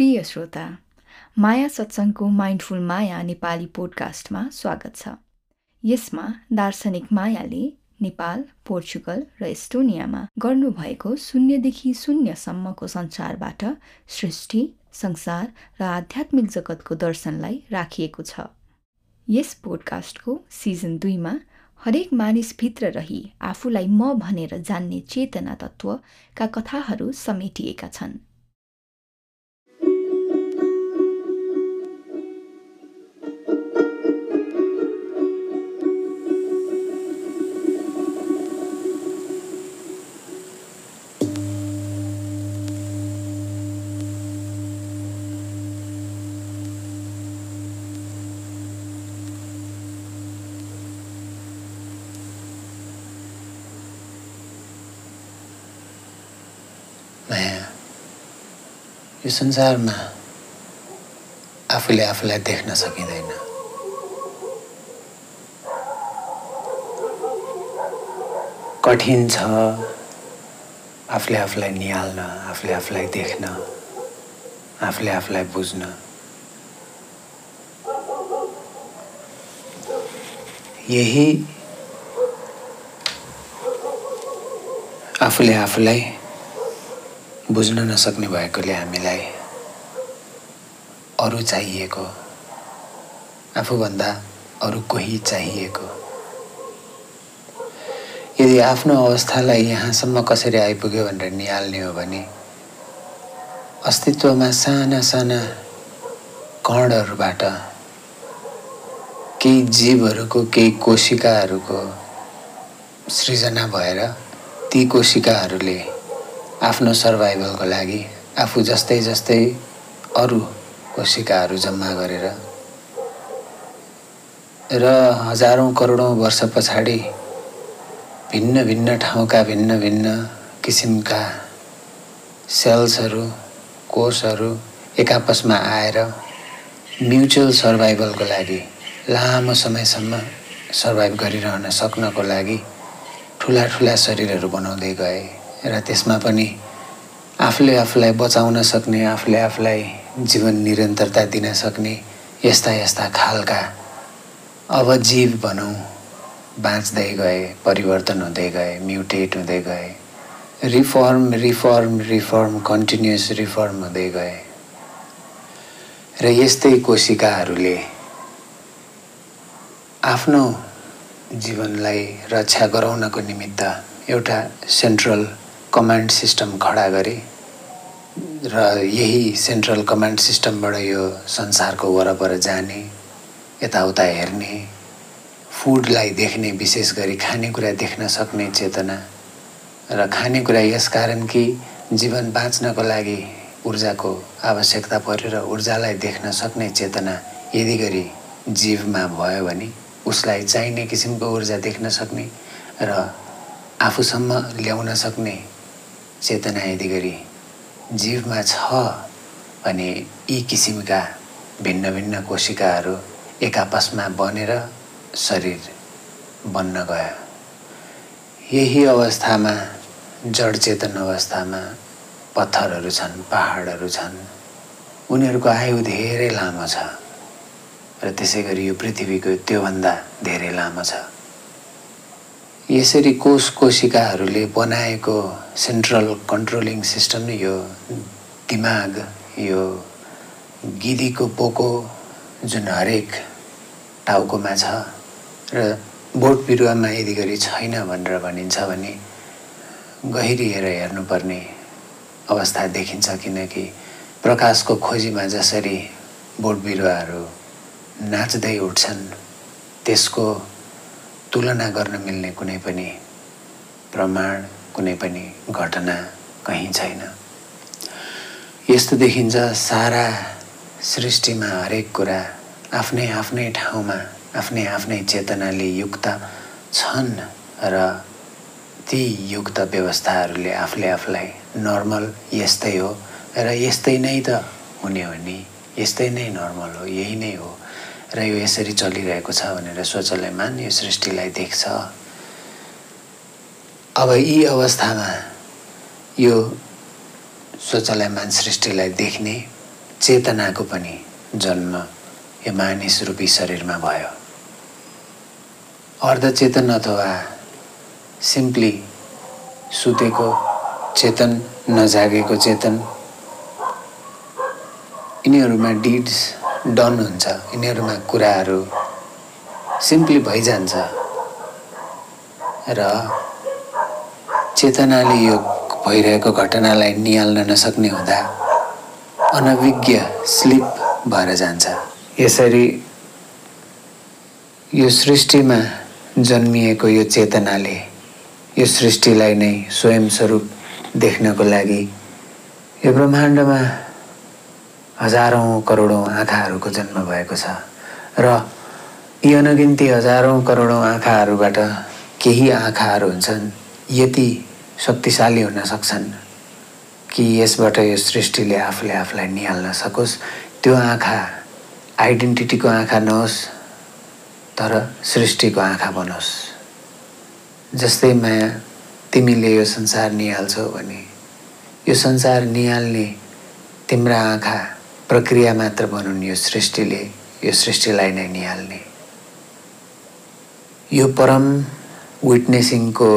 प्रिय श्रोता माया सत्सङ्गको माइन्डफुल माया नेपाली पोडकास्टमा स्वागत छ। यसमा दार्शनिक मायाले नेपाल पोर्चुगल र एस्टोनियामा गर्नुभएको शून्यदेखि शून्यसम्मको संसारबाट सृष्टि संसार र आध्यात्मिक जगतको दर्शनलाई राखिएको छ। यस पोडकास्टको सिजन दुईमा हरेक मानिसभित्र रही आफूलाई म भनेर जान्ने चेतना तत्त्वका कथाहरू समेटिएका छन्। यो संसारमा आफूले आफूलाई देख्न सकिँदैन कठिन छ आफूले आफूलाई निहाल्न आफूले आफूलाई देख्न आफूले आफूलाई बुझ्न यही आफूले आफूलाई बुझ्न नसक्ने भएकोले हामीलाई अरू चाहिएको आफूभन्दा अरू कोही चाहिएको। यदि आफ्नो अवस्थालाई यहाँसम्म कसरी आइपुग्यो भनेर निहाल्ने हो भने अस्तित्वमा साना साना कणहरूबाट केही जीवहरूको केही कोशिकाहरूको सृजना भएर ती कोशिकाहरूले आफ्नो सर्भाइभलको लागि आफू जस्तै जस्तै अरू कोशिकाहरू जम्मा गरेर र हजारौँ करोडौँ वर्ष पछाडि भिन्न भिन्न ठाउँका भिन्न भिन्न किसिमका सेल्सहरू कोषहरू एक आपसमा आएर म्युचुअल सर्भाइभलको लागि लामो समयसम्म सर्भाइभ गरिरहन सक्नको लागि ठुला ठुला शरीरहरू बनाउँदै गए। र त्यसमा पनि आफूले आफूलाई बचाउन सक्ने आफूले आफूलाई जीवन निरन्तरता दिन सक्ने यस्ता यस्ता खालका अब जीव भनौँ बाँच्दै गए परिवर्तन हुँदै गए म्युटेट हुँदै गए reform reform reform continuous reform हुँदै गए। र यस्तै कोशिकाहरूले आफ्नो जीवनलाई रक्षा गराउनको निमित्त एउटा सेन्ट्रल कमान्ड सिस्टम खडा गरे र यही सेन्ट्रल कमान्ड सिस्टमबाट यो संसारको वरपर जाने यताउता हेर्ने फुडलाई देख्ने विशेष गरी खानेकुरा देख्न सक्ने चेतना र खानेकुरा यसकारण कि जीवन बाँच्नको लागि ऊर्जाको आवश्यकता पऱ्यो र ऊर्जालाई देख्न सक्ने चेतना यदि गरी जीवमा भयो भने उसलाई चाहिने किसिमको ऊर्जा देख्न सक्ने र आफूसम्म ल्याउन सक्ने चेतना यदि गरी जीवमा छ भने यी किसिमका भिन्न भिन्न कोशिकाहरू एक आपसमा बनेर शरीर बन्न गयो। यही अवस्थामा जड चेतन अवस्थामा पत्थरहरू छन् पहाडहरू छन्। उनीहरूको आयु धेरै लामो छ र त्यसै गरी यो पृथ्वीको त्योभन्दा धेरै लामो छ। यसरी कोष कोशिकाहरूले बनाएको सेन्ट्रल कन्ट्रोलिङ सिस्टम यो दिमाग यो गिदीको पोको जुन हरेक टाउकोमा छ र बोट बिरुवामा यदि गरी छैन भनेर भनिन्छ भने गहिरिएर हेर्नुपर्ने अवस्था देखिन्छ किनकि प्रकाशको खोजीमा जसरी बोट बिरुवाहरू नाच्दै उठ्छन् त्यसको तुलना गर्न मिल्ने कुनै पनि प्रमाण कुनै पनि घटना कहीँ छैन। यस्तो देखिन्छ सारा सृष्टिमा हरेक कुरा आफ्नै आफ्नै ठाउँमा आफ्नै आफ्नै चेतनाले युक्त छन् र ती युक्त व्यवस्थाहरूले आफूले आफूलाई नर्मल यस्तै हो र यस्तै नै त हुने हो नि। यस्तै नै नर्मल हो यही नै हो। र यो यसरी चलिरहेको छ भनेर स्वचलयमान यो सृष्टिलाई देख्छ। अब यी अवस्थामा यो स्वचलयमान सृष्टिलाई देख्ने चेतनाको पनि जन्म यो मानिस रूपी शरीरमा भयो। अर्धचेतन अथवा सिम्पली सुतेको चेतन नजागेको चेतन यिनीहरूमा डिड्स डन हुन्छ। यिनीहरूमा कुराहरू सिम्पली भइजान्छ। र चेतनाले यो भइरहेको घटनालाई निहाल्न नसक्ने हुँदा अनभिज्ञ स्लिप भएर जान्छ। यसरी यो सृष्टिमा जन्मिएको यो चेतनाले यो सृष्टिलाई नै स्वयंस्वरूप देख्नको लागि यो ब्रह्माण्डमा हजारौँ करोडौँ आँखाहरूको जन्म भएको छ र यी अनगिन्ती हजारौँ करोडौँ आँखाहरूबाट केही आँखाहरू हुन्छन् यति शक्तिशाली हुन सक्छन् कि यसबाट यो सृष्टिले आफूले आफूलाई निहाल्न सकोस्। त्यो आँखा आइडेन्टिटीको आँखा नहोस् तर सृष्टिको आँखा बनोस्। जस्तै माया तिमीले यो संसार निहाल्छौ भने यो संसार निहाल्ने तिम्रा आँखा प्रक्रिया मात्र भनौँ यो सृष्टिले यो सृष्टिलाई नै निहाल्ने। यो परम विटनेसिङको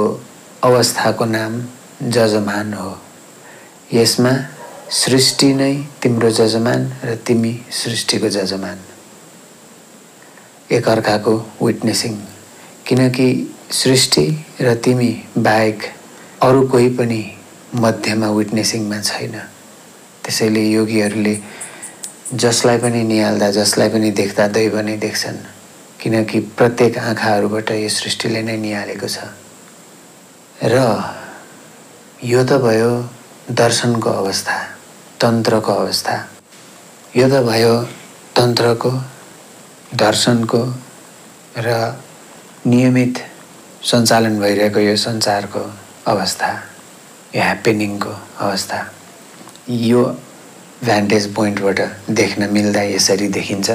अवस्थाको नाम जजमान हो। यसमा सृष्टि नै तिम्रो जजमान र तिमी सृष्टिको जजमान। एकअर्काको विटनेसिङ। किनकि सृष्टि र तिमी बाहेक अरू कोही पनि मध्यमा विटनेसिङमा छैन। त्यसैले योगीहरूले जसलाई पनि निहाल्दा जसलाई पनि देख्दा दैव नै देख्छन्। किनकि प्रत्येक आँखाहरूबाट यो सृष्टिले नै निहालेको छ। र यो त भयो दर्शनको अवस्था तन्त्रको अवस्था। यो त भयो तन्त्रको दर्शनको र नियमित सञ्चालन भइरहेको यो संसारको अवस्था यो ह्याप्पेनिङको अवस्था। यो भ्यान्टेज पोइन्टबाट देख्न मिल्दा यसरी देखिन्छ।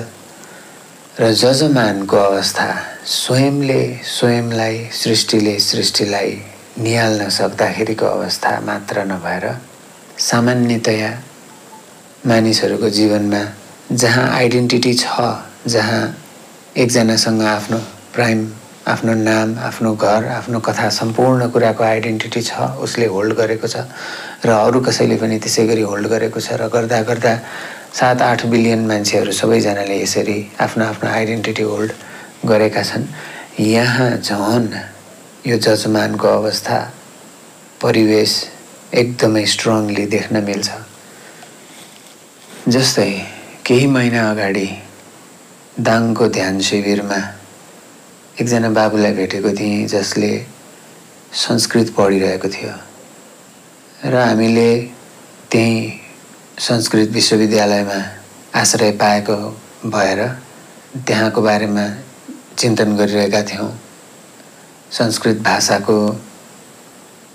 र जजमानको अवस्था स्वयंले स्वयंलाई सृष्टिले सृष्टिलाई निहाल्न सक्दाखेरिको अवस्था मात्र नभएर सामान्यतया मानिसहरूको जीवनमा जहाँ आइडेन्टिटी छ जहाँ एकजनासँग आफ्नो प्राइम आफ्नो नाम आफ्नो घर आफ्नो कथा सम्पूर्ण कुराको आइडेन्टिटी छ उसले होल्ड गरेको छ र अरू कसैले पनि त्यसै गरी होल्ड गरेको छ र गर्दा गर्दा सात आठ बिलियन मान्छेहरू सबैजनाले यसरी आफ्नो आफ्नो आइडेन्टिटी होल्ड गरेका छन्। यहाँ झन् यो जजमानको अवस्था परिवेश एकदमै स्ट्रङली देख्न मिल्छ। जस्तै केही महिना अगाडि दाङको ध्यान शिविरमा एकजना बाबुलाई भेटेको थिएँ जसले संस्कृत पढिरहेको थियो। र हामीले त्यहीँ संस्कृत विश्वविद्यालयमा आश्रय पाएको भएर त्यहाँको बारेमा चिन्तन गरिरहेका थियौँ। संस्कृत भाषाको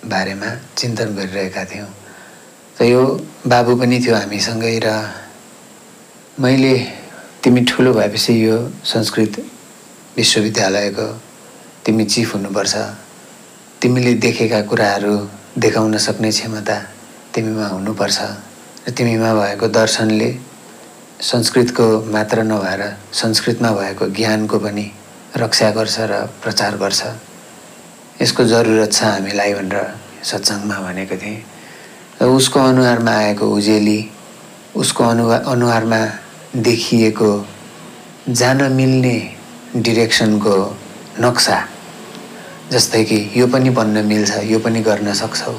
बारेमा चिन्तन गरिरहेका थियौँ। त यो बाबु पनि थियो हामीसँगै र मैले तिमी ठुलो भएपछि यो संस्कृत विश्वविद्यालयको तिमी चिफ हुनुपर्छ। तिमीले देखेका कुराहरू देखाउन सक्ने क्षमता तिमीमा हुनुपर्छ र तिमीमा भएको दर्शनले संस्कृतको मात्र नभएर संस्कृतमा भएको ज्ञानको पनि रक्षा गर्छ र प्रचार गर्छ। यसको जरुरत छ हामीलाई भनेर सत्सङ्गमा भनेको थिएँ। र उसको अनुहारमा आएको उजेली उसको अनुहार अनुहारमा देखिएको जान मिल्ने डिरेक्सनको नक्सा जस्तै कि यो पनि भन्न मिल्छ यो पनि गर्न सक्छौ।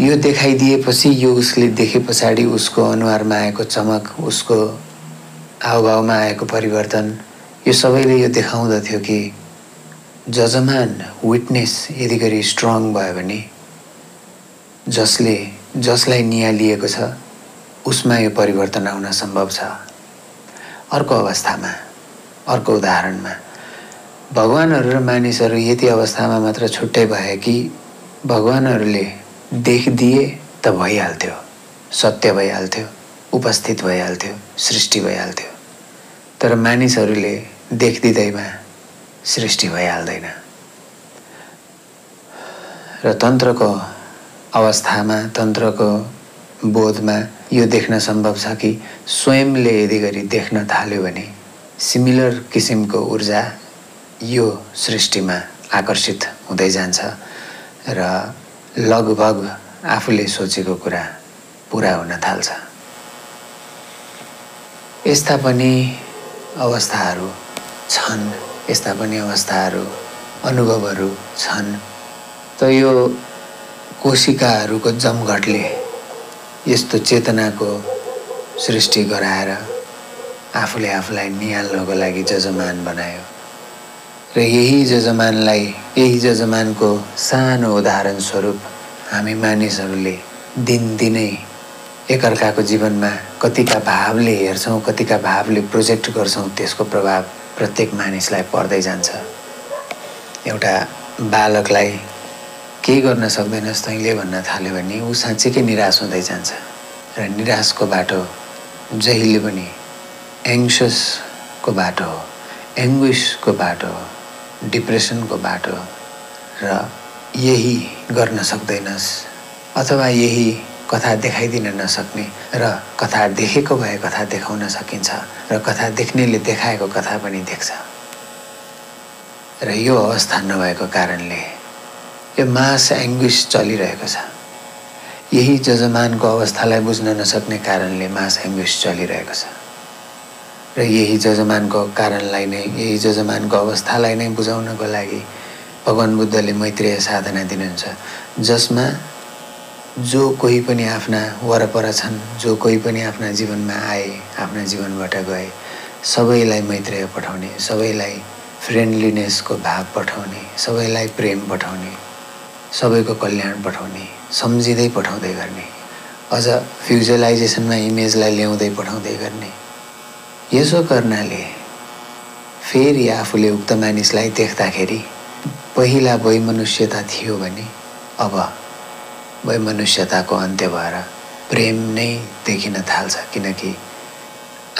यो देखाइदिएपछि यो उसले देखे पछाडि उसको अनुहारमा आएको चमक उसको हावभावमा आएको परिवर्तन यो सबैले यो देखाउँदथ्यो कि जजमान विटनेस यदि गरी स्ट्रङ भयो भने जसले जसलाई निहालिएको छ उसमा यो परिवर्तन आउन सम्भव छ। अर्को अवस्थामा अर्को उदाहरणमा भगवान्हरू र मानिसहरू यति अवस्थामा मात्र छुट्टै भए कि भगवान्हरूले देखिदिए त भइहाल्थ्यो सत्य भइहाल्थ्यो उपस्थित भइहाल्थ्यो सृष्टि भइहाल्थ्यो। तर मानिसहरूले देखिदिँदैमा सृष्टि भइहाल्दैन। र तन्त्रको अवस्थामा तन्त्रको बोधमा यो देख्न सम्भव छ कि स्वयंले यदि गरी देख्न थाल्यो भने सिमिलर किसिमको ऊर्जा यो सृष्टिमा आकर्षित हुँदै जान्छ र लगभग आफूले सोचेको कुरा पुरा हुन थाल्छ। यस्ता पनि अवस्थाहरू छन् यस्ता पनि अवस्थाहरू अनुभवहरू छन्। त यो कोशिकाहरूको जमघटले यस्तो चेतनाको सृष्टि गराएर आफूले आफूलाई निहाल्नको लागि जजमान बनायो। र यही जजमानलाई यही जजमानको सानो उदाहरण स्वरूप हामी मानिसहरूले दिनदिनै एकअर्काको जीवनमा कतिका भावले हेर्छौँ कतिका भावले प्रोजेक्ट गर्छौँ त्यसको प्रभाव प्रत्येक मानिसलाई पर्दै जान्छ। एउटा बालकलाई केही गर्न सक्दैनस् तैँले भन्न थाल्यो भने ऊ साँच्चीकै निराश हुँदै जान्छ र निराशको बाटो जहिले पनि एङ्ससको बाटो हो एङ्ग्विसको बाटो हो। डिप्रेसनको बाटो र यही गर्न सक्दैनस् अथवा यही कथा देखाइदिन नसक्ने र कथा देखेको भए कथा देखाउन सकिन्छ र कथा देख्नेले देखाएको कथा पनि देख्छ। र यो अवस्था नभएको कारणले यो मास एङ्ग्विस चलिरहेको छ। यही जजमानको अवस्थालाई बुझ्न नसक्ने कारणले मास एङ्ग्विस चलिरहेको छ। र यही जजमानको कारणलाई नै यही जजमानको अवस्थालाई नै बुझाउनको लागि भगवान् बुद्धले मैत्रीय साधना दिनुहुन्छ। जसमा जो कोही पनि आफ्ना वरपर छन् जो कोही पनि आफ्ना जीवनमा आए आफ्ना जीवनबाट गए सबैलाई मैत्रेय पठाउने सबैलाई फ्रेन्डलिनेसको भाव पठाउने सबैलाई प्रेम पठाउने सबैको कल्याण पठाउने सम्झिँदै पठाउँदै गर्ने अझ फ्युजलाइजेसनमा इमेजलाई ल्याउँदै पठाउँदै गर्ने। यसो गर्नाले फेरि आफूले उक्त मानिसलाई देख्दाखेरि पहिला वैमनुष्यता थियो भने अब वैमनुष्यताको अन्त्य भएर प्रेम नै देखिन थाल्छ। किनकि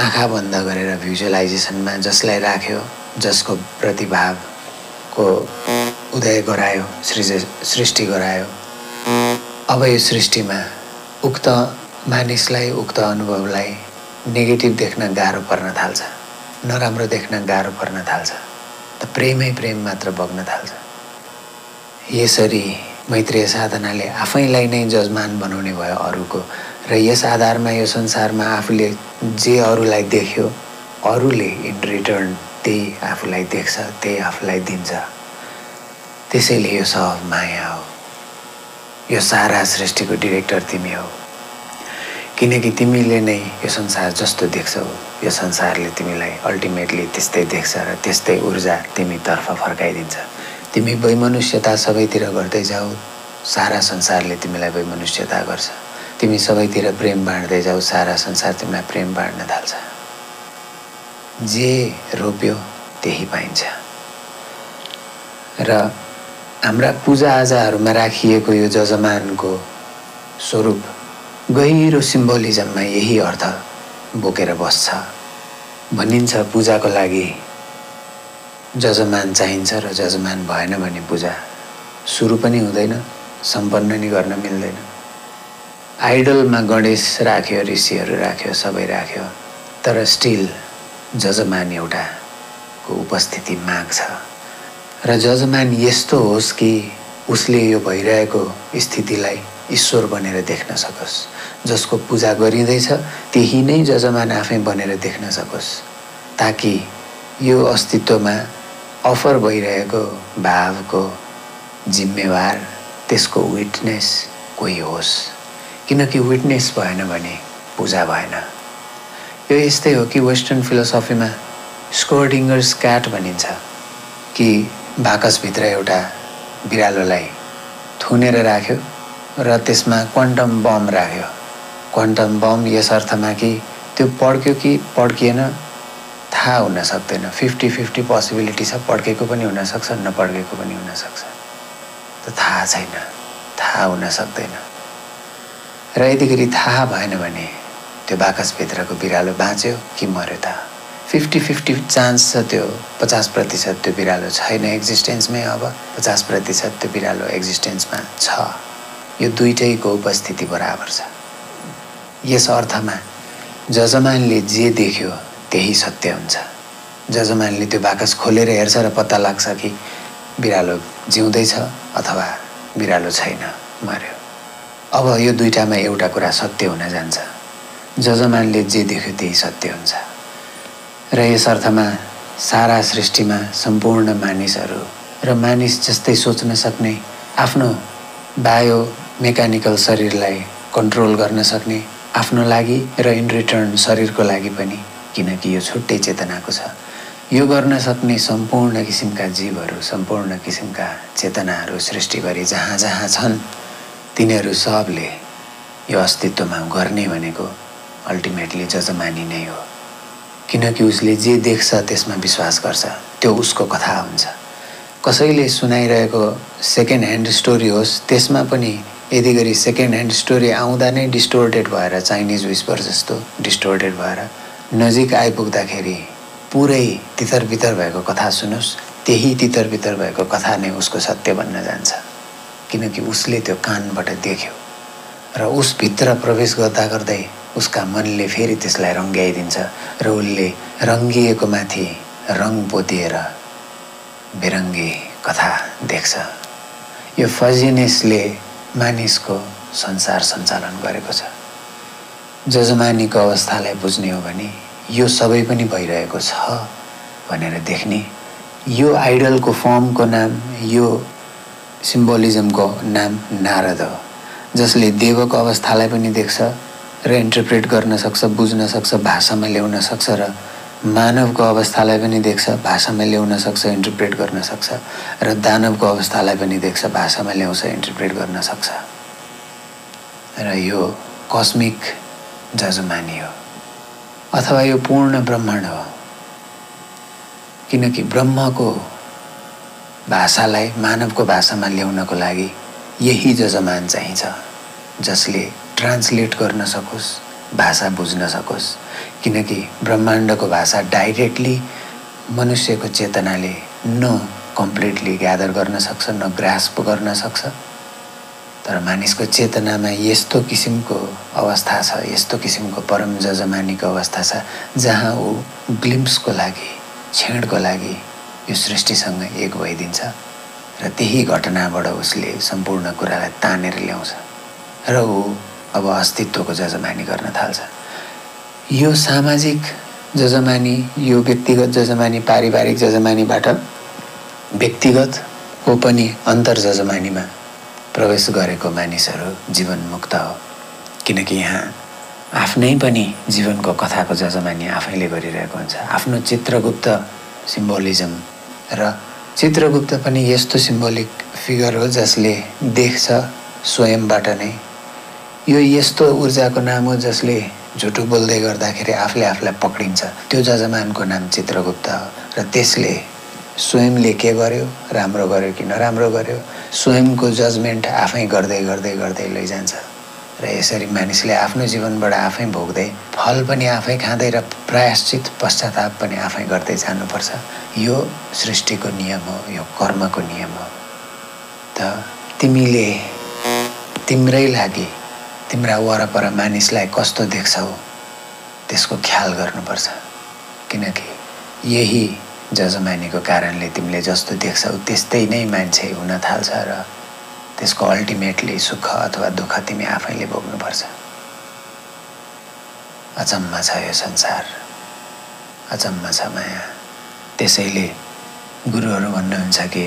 आँखा बन्द गरेर भिजुअलाइजेसनमा जसलाई राख्यो जसको प्रतिभावको उदय गरायो सृज सृष्टि गरायो अब यो सृष्टिमा उक्त मानिसलाई उक्त अनुभवलाई नेगेटिभ देख्न गाह्रो पर्न थाल्छ। नराम्रो देख्न गाह्रो पर्न थाल्छ। त प्रेमै प्रेम मात्र बग्न थाल्छ। यसरी मैत्रीय साधनाले आफैलाई नै जजमान बनाउने भयो अरूको र यस आधारमा यो संसारमा आफूले जे अरूलाई देख्यो अरूले इन रिटर्न त्यही आफूलाई देख्छ त्यही आफूलाई दिन्छ। त्यसैले यो सब माया हो। यो सारा सृष्टिको डिरेक्टर तिमी हो। किनकि तिमीले नै यो संसार जस्तो देख्छौ। यो संसारले तिमीलाई अल्टिमेटली त्यस्तै देख्छ र त्यस्तै ऊर्जा तिमीतर्फ फर्काइदिन्छ। तिमी वैमनुष्यता सबैतिर गर्दै जाऊ। सारा संसारले तिमीलाई वैमनुष्यता गर्छ। तिमी सबैतिर प्रेम बाँड्दै जाऊ। सारा संसार तिमीलाई प्रेम बाँड्न थाल्छ। जे रोप्यो त्यही पाइन्छ। र हाम्रा पूजाआजाहरूमा राखिएको यो जजमानको स्वरूप गहिरो सिम्बोलिजममा यही अर्थ बोकेर बस्छ। भनिन्छ पूजाको लागि जजमान चाहिन्छ र जजमान भएन भने पूजा सुरु पनि हुँदैन सम्पन्न नि गर्न मिल्दैन। आइडलमा गणेश राख्यो ऋषिहरू राख्यो सबै राख्यो तर स्टिल जजमान एउटाको उपस्थिति माग्छ। र जजमान यस्तो होस् कि उसले यो भइरहेको स्थितिलाई ईश्वर बनेर देख्न सकोस्। जसको पूजा गरिँदैछ त्यही नै जजमान आफै बनेर देख्न सकोस् ताकि यो अस्तित्वमा अफर भइरहेको भावको जिम्मेवार त्यसको विटनेस कोही होस्। किनकि विटनेस भएन भने पूजा भएन। यो यस्तै हो कि वेस्टर्न फिलोसफीमा स्कोर्डिङ्गर्स क्याट भनिन्छ कि बाकसभित्र एउटा बिरालोलाई थुनेर राख्यो र त्यसमा क्वान्टम बम राख्यो। क्वान्टम बम यस अर्थमा कि त्यो पड्क्यो कि पड्किएन? थाहा हुन सक्दैन। फिफ्टी फिफ्टी पोसिबिलिटी छ पड्केको पनि हुनसक्छ नपड्केको पनि हुनसक्छ त थाहा छैन। थाहा हुन सक्दैन। र यतिखेरि थाहा भएन भने त्यो बाकसभित्रको बिरालो बाँच्यो कि मऱ्यो त। फिफ्टी फिफ्टी चान्स छ त्यो। पचास प्रतिशत त्यो बिरालो छैन एक्जिस्टेन्समै अब। पचास प्रतिशत त्यो बिरालो एक्जिस्टेन्समा छ। यो दुइटैको उपस्थिति बराबर छ। यस अर्थमा जजमानले जे देख्यो त्यही सत्य हुन्छ। जजमानले त्यो बाकस खोलेर हेर्छ र पत्ता लाग्छ कि बिरालो जिउँदैछ अथवा बिरालो छैन मर्यो। अब यो दुइटामा एउटा कुरा सत्य हुन जान्छ। जजमानले जे देख्यो त्यही सत्य हुन्छ। र यस अर्थमा सारा सृष्टिमा सम्पूर्ण मानिसहरू र मानिस जस्तै सोच्न सक्ने आफ्नो बायो मेकानिकल शरीरलाई कन्ट्रोल गर्न सक्ने आफ्नो लागि र इन रिटर्न शरीरको लागि पनि किनकि यो छुट्टै चेतनाको छ। यो गर्न सक्ने सम्पूर्ण किसिमका जीवहरू सम्पूर्ण किसिमका चेतनाहरू सृष्टिभरि जहाँ जहाँ छन् तिनीहरू सबले यो अस्तित्वमा गर्ने भनेको अल्टिमेटली जजमानी नै हो। किनकि उसले जे देख्छ त्यसमा विश्वास गर्छ। त्यो उसको कथा हुन्छ। कसैले सुनाइरहेको सेकेन्ड ह्यान्ड स्टोरी होस् त्यसमा पनि यदि गरी सेकेन्ड ह्यान्ड स्टोरी आउँदा नै डिस्टोर्टेड भएर चाइनिज विस्पर जस्तो डिस्टोर्टेड भएर नजिक आइपुग्दाखेरि पुरै तितर बितर भएको कथा सुनोस्। त्यही तितर बितर भएको कथा नै उसको सत्य बन्न जान्छ। किनकि उसले त्यो कानबाट देख्यो र उसभित्र प्रवेश गर्दा गर्दै उसका मनले फेरि त्यसलाई रङ्ग्याइदिन्छ र उसले रङ्गिएको माथि रङ पोतिएर बेरङ्गी कथा देख्छ। यो फजिनेसले मानिसको संसार सञ्चालन गरेको छ। जजमानीको अवस्थालाई बुझ्ने हो भने यो सबै पनि भइरहेको छ भनेर देख्ने। यो आइडलको फर्मको नाम यो सिम्बोलिजमको नाम नारद हो जसले देवको अवस्थालाई पनि देख्छ र इन्टरप्रेट गर्न सक्छ बुझ्न सक्छ भाषामा ल्याउन सक्छ र मानवको अवस्थालाई पनि देख्छ भाषामा ल्याउन सक्छ इन्टरप्रेट गर्न सक्छ र दानवको अवस्थालाई पनि देख्छ भाषामा ल्याउँछ इन्टरप्रेट गर्न सक्छ। र यो कस्मिक जजमानी हो। अथवा यो पूर्ण ब्रह्माण्ड हो। किनकि ब्रह्मको भाषालाई मानवको भाषामा ल्याउनको लागि यही जजमान चाहिन्छ जसले ट्रान्सलेट गर्न सकोस्। भाषा बुझ्न सकोस्। किनकि ब्रह्माण्डको भाषा डाइरेक्टली मनुष्यको चेतनाले न कम्प्लिटली ग्यादर गर्न सक्छ न ग्रास्प गर्न सक्छ। तर मानिसको चेतनामा यस्तो किसिमको अवस्था छ यस्तो किसिमको परम जजमानीको अवस्था छ जहाँ ऊ ग्लिम्सको लागि क्षणको लागि यो सृष्टिसँग एक भइदिन्छ र त्यही घटनाबाट उसले सम्पूर्ण कुरालाई तानेर ल्याउँछ। र ऊ अब अस्तित्वको जजमानी गर्न थाल्छ। यो सामाजिक जजमानी यो व्यक्तिगत जजमानी पारिवारिक जजमानीबाट व्यक्तिगतको पनि अन्तर जजमानीमा प्रवेश गरेको मानिसहरू जीवनमुक्त हो। किनकि यहाँ आफ्नै पनि जीवनको कथाको जजमानी आफैले गरिरहेको हुन्छ। आफ्नो चित्रगुप्त सिम्बोलिजम र चित्रगुप्त पनि यस्तो सिम्बोलिक फिगर हो जसले देख्छ स्वयंबाट नै। यो यस्तो ऊर्जाको नाम हो जसले झुटो बोल्दै गर्दाखेरि आफूले आफूलाई पक्रिन्छ। त्यो जजमानको नाम चित्रगुप्त हो र त्यसले स्वयंले के गर्यो? राम्रो गर्यो कि नराम्रो गर्यो? स्वयंको जजमेन्ट आफै गर्दै गर्दै गर्दै लैजान्छ। र यसरी मानिसले आफ्नो जीवनबाट आफै भोग्दै फल पनि आफै खाँदै र प्रायश्चित पश्चाताप पनि आफै गर्दै जानुपर्छ। यो सृष्टिको नियम हो यो कर्मको नियम हो। त तिमीले तिम्रै लागि तिम्रा वरपर मानिसलाई कस्तो देख्छौ त्यसको ख्याल गर्नुपर्छ। किनकि यही जजमानीको कारणले तिमीले जस्तो देख्छौ त्यस्तै नै मान्छे हुन थाल्छ र त्यसको अल्टिमेटली सुख अथवा दुःख तिमी आफैले भोग्नुपर्छ। अचम्म छ यो संसार। अचम्म छ माया। त्यसैले गुरुहरू भन्नुहुन्छ कि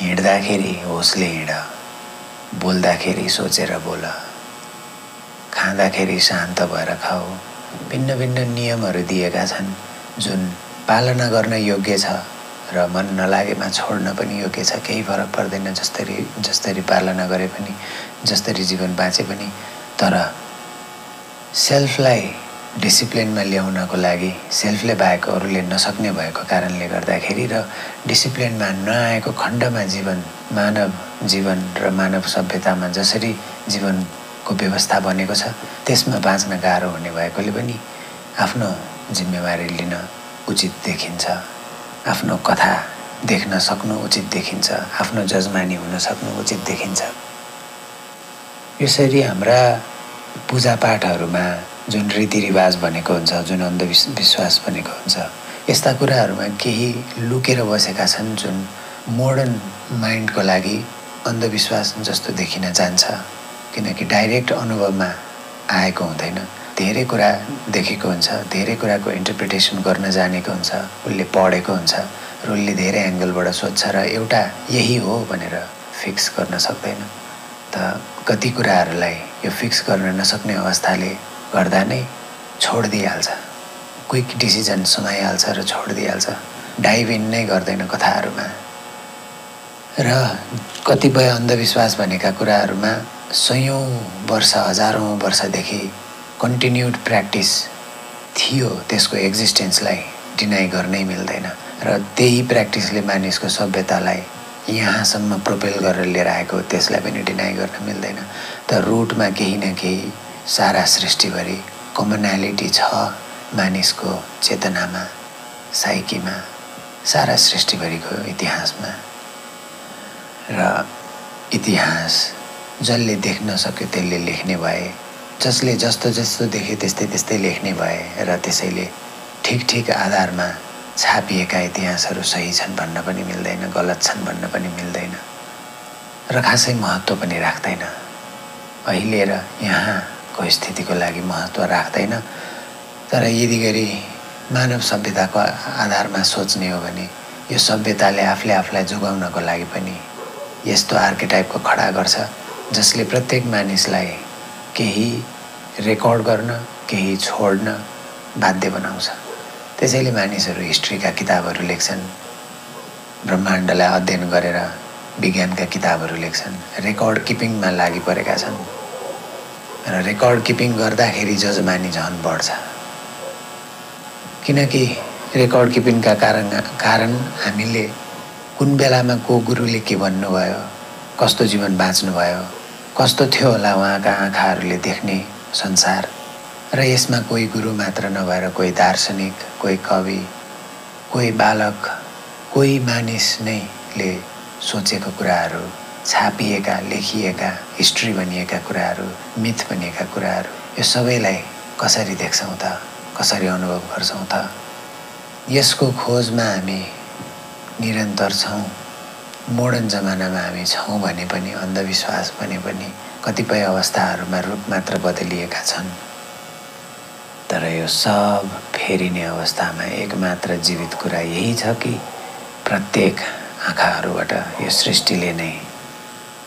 हिँड्दाखेरि होसले हिँड बोल्दाखेरि सोचेर बोल। खाँदाखेरि शान्त भएर खाऊ। भिन्न भिन्न नियमहरू दिएका छन् जुन पालना गर्न योग्य छ र मन नलागेमा छोड्न पनि योग्य छ। केही फरक पर्दैन जसरी जसरी पालना गरे पनि जसरी जीवन बाँचे पनि तर सेल्फलाई डिसिप्लिनमा ल्याउनको लागि सेल्फले बाहेक अरूले नसक्ने भएको कारणले गर्दाखेरि र डिसिप्लिनमा नआएको खण्डमा जीवन मानव जीवन र मानव सभ्यतामा जसरी जीवनको व्यवस्था बनेको छ त्यसमा बाँच्न गाह्रो हुने भएकोले पनि आफ्नो जिम्मेवारी लिन उचित देखिन्छ आफ्नो कथा देख्न सक्नु उचित देखिन्छ आफ्नो जजमानी हुन सक्नु उचित देखिन्छ। यसरी हाम्रा पूजापाठहरूमा जुन रीतिरिवाज भनेको हुन्छ जुन अन्धविश्वास भनेको हुन्छ यस्ता कुराहरूमा केही लुकेर बसेका छन् जुन मोडर्न माइन्डको लागि अन्धविश्वास जस्तो देखिन जान्छ। किनकि डाइरेक्ट अनुभवमा आएको हुँदैन। धेरै कुरा देखेको हुन्छ धेरै कुराको इन्टरप्रिटेसन गर्न जानेको हुन्छ उसले पढेको हुन्छ र उसले धेरै एङ्गलबाट सोध्छ र एउटा यही हो भनेर फिक्स गर्न सक्दैन। त कति कुराहरूलाई यो फिक्स गर्न नसक्ने अवस्थाले गर्दा नै छोडिदिइहाल्छ। क्विक डिसिजन सुनाइहाल्छ र छोडिदिइहाल्छ। डाइभ इन नै गर्दैन कथाहरूमा। र कतिपय अन्धविश्वास भनेका कुराहरूमा सयौँ वर्ष हजारौँ वर्षदेखि कन्टिन्युड प्र्याक्टिस थियो त्यसको एक्जिस्टेन्सलाई डिनाइ गर्नै मिल्दैन। र त्यही प्र्याक्टिसले मानिसको सभ्यतालाई यहाँसम्म प्रोपेल गरेर लिएर आएको त्यसलाई पनि डिनाइ गर्न मिल्दैन। त रुटमा केही न केही सारा सृष्टिभरि कमनालिटी छ मानिसको चेतनामा साइकीमा सारा सृष्टिभरिको इतिहासमा। र इतिहास जसले देख्न सक्यो त्यसले लेख्ने भए जसले जस्तो जस्तो देखे त्यस्तै त्यस्तै लेख्ने भए र त्यसैले ठिक ठिक आधारमा छापिएका इतिहासहरू सही छन् भन्न पनि मिल्दैन गलत छन् भन्न पनि मिल्दैन र खासै महत्त्व पनि राख्दैन। अहिले र यहाँको स्थितिको लागि महत्त्व राख्दैन। तर यदि गरी मानव सभ्यताको आधारमा सोच्ने हो भने यो सभ्यताले आफूले आफूलाई जोगाउनको लागि पनि यस्तो आर्किटाइपको खडा गर्छ। जसले प्रत्येक मानिसलाई केही रेकर्ड गर्न केही छोड्न बाध्य बनाउँछ। त्यसैले मानिसहरू हिस्ट्रीका किताबहरू लेख्छन् ब्रह्माण्डलाई अध्ययन गरेर विज्ञानका किताबहरू लेख्छन् रेकर्ड किपिङमा लागि परेका छन्। र रेकर्ड किपिङ गर्दाखेरि जजमानी झन् बढ्छ। किनकि रेकर्ड किपिङका कारण कारण हामीले कुन बेलामा को गुरुले के भन्नुभयो कस्तो जीवन बाँच्नुभयो? कस्तो थियो होला उहाँका आँखाहरूले देख्ने संसार? र यसमा कोही गुरु मात्र नभएर कोही दार्शनिक कोही कवि कोही बालक कोही मानिस नैले सोचेको कुराहरू छापिएका लेखिएका हिस्ट्री बनिएका कुराहरू मिथ बनिएका कुराहरू यो सबैलाई कसरी देख्छौँ त? कसरी अनुभव गर्छौँ त? यसको खोजमा हामी निरन्तर छौँ। मोडर्न जमानामा हामी छौँ भने पनि अन्धविश्वास भने पनि कतिपय अवस्थाहरूमा रूप मात्र बदलिएका छन्। तर यो सब फेरिने अवस्थामा एकमात्र जीवित कुरा यही छ कि प्रत्येक आँखाहरूबाट यो सृष्टिले नै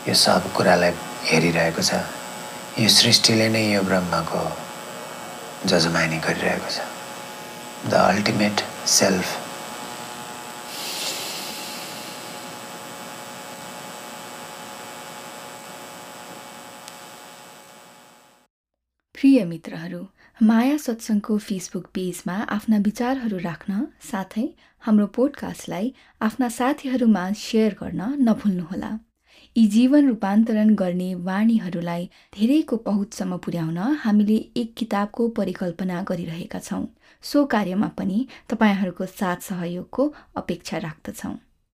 यो सब कुरालाई हेरिरहेको छ। यो सृष्टिले नै यो ब्रह्मको जजमानी गरिरहेको छ। द अल्टिमेट सेल्फ प्रिय मित्रहरू माया सत्सङ्गको फेसबुक पेजमा आफ्ना विचारहरू राख्न साथै हाम्रो पोडकास्टलाई आफ्ना साथीहरूमा सेयर गर्न नभुल्नुहोला। यी जीवन रूपान्तरण गर्ने वाणीहरूलाई धेरैको पहुँचसम्म पुर्याउन हामीले एक किताबको परिकल्पना गरिरहेका छौँ। सो कार्यमा पनि तपाईँहरूको साथ सहयोगको अपेक्षा राख्दछौँ।